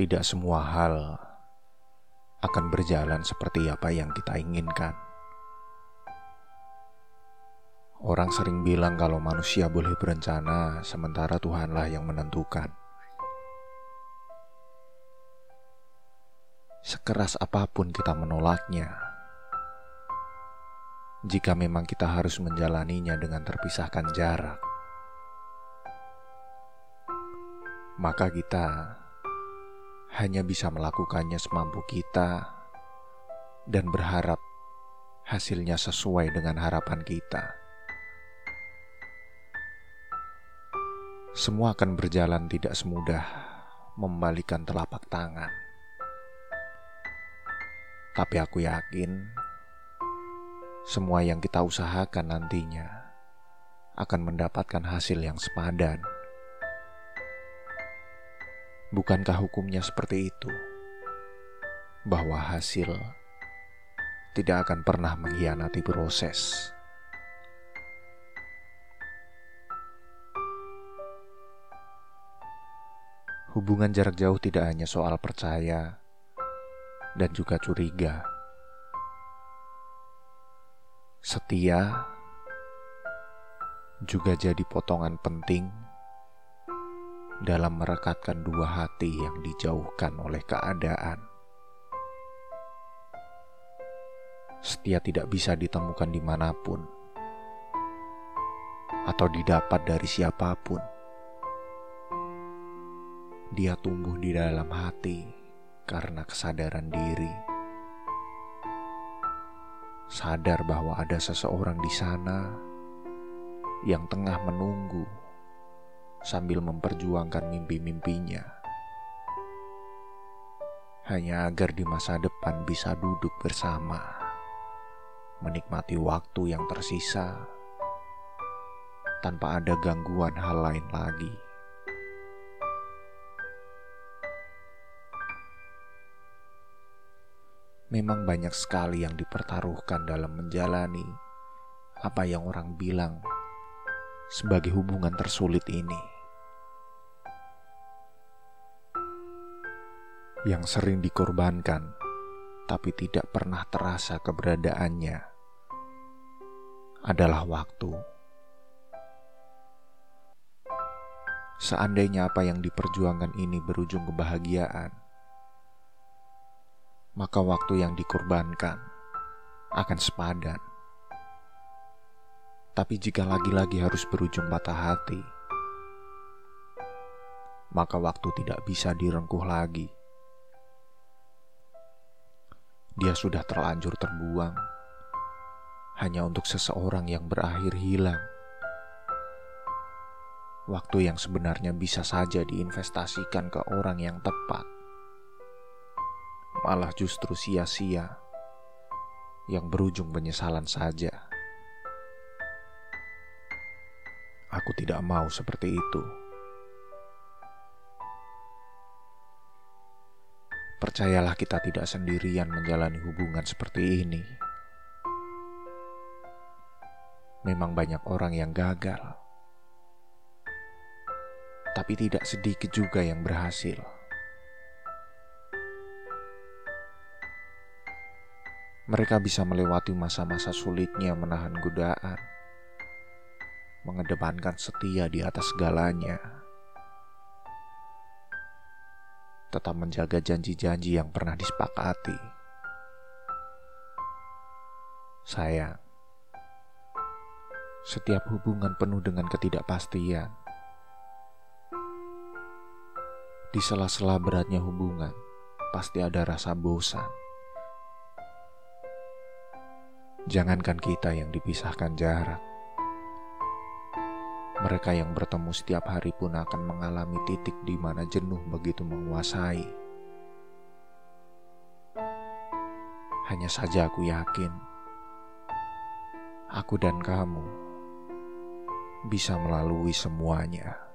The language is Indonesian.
Tidak semua hal akan berjalan seperti apa yang kita inginkan. Orang sering bilang kalau manusia boleh berencana, sementara Tuhanlah yang menentukan. Sekeras apa pun kita menolaknya, jika memang kita harus menjalaninya dengan terpisahkan jarak, maka kita hanya bisa melakukannya semampu kita dan berharap hasilnya sesuai dengan harapan kita. Semua akan berjalan tidak semudah membalikan telapak tangan. Tapi aku yakin semua yang kita usahakan nantinya akan mendapatkan hasil yang sepadan. Bukankah hukumnya seperti itu? Bahwa hasil tidak akan pernah mengkhianati proses. Hubungan jarak jauh tidak hanya soal percaya dan juga curiga. Setia juga jadi potongan penting dalam merekatkan dua hati yang dijauhkan oleh keadaan. Setia tidak bisa ditemukan di mana pun atau didapat dari siapa pun. Dia tumbuh di dalam hati karena kesadaran diri. Sadar bahwa ada seseorang di sana yang tengah menunggu sambil memperjuangkan mimpi-mimpinya. Hanya agar di masa depan bisa duduk bersama, menikmati waktu yang tersisa tanpa ada gangguan hal lain lagi. Memang banyak sekali yang dipertaruhkan dalam menjalani apa yang orang bilang sebagai hubungan tersulit ini. Yang sering dikorbankan, tapi tidak pernah terasa keberadaannya, adalah waktu. Seandainya apa yang diperjuangkan ini berujung kebahagiaan, maka waktu yang dikorbankan akan sepadan. Tapi jika lagi-lagi harus berujung patah hati, maka waktu tidak bisa direngkuh lagi. Dia sudah terlanjur terbuang hanya untuk seseorang yang berakhir hilang. Waktu yang sebenarnya bisa saja diinvestasikan ke orang yang tepat, malah justru sia-sia yang berujung penyesalan saja. Aku tidak mau seperti itu. Percayalah, kita tidak sendirian menjalani hubungan seperti ini. Memang banyak orang yang gagal, tapi tidak sedikit juga yang berhasil. Mereka bisa melewati masa-masa sulitnya menahan godaan mengedepankan setia di atas segalanya. Tetap menjaga janji-janji yang pernah disepakati. Sayang, setiap hubungan penuh dengan ketidakpastian. Di sela-sela beratnya hubungan, pasti ada rasa bosan. Jangankan kita yang dipisahkan jarak, mereka yang bertemu setiap hari pun akan mengalami titik di mana jenuh begitu menguasai. Hanya saja aku yakin, aku dan kamu bisa melalui semuanya.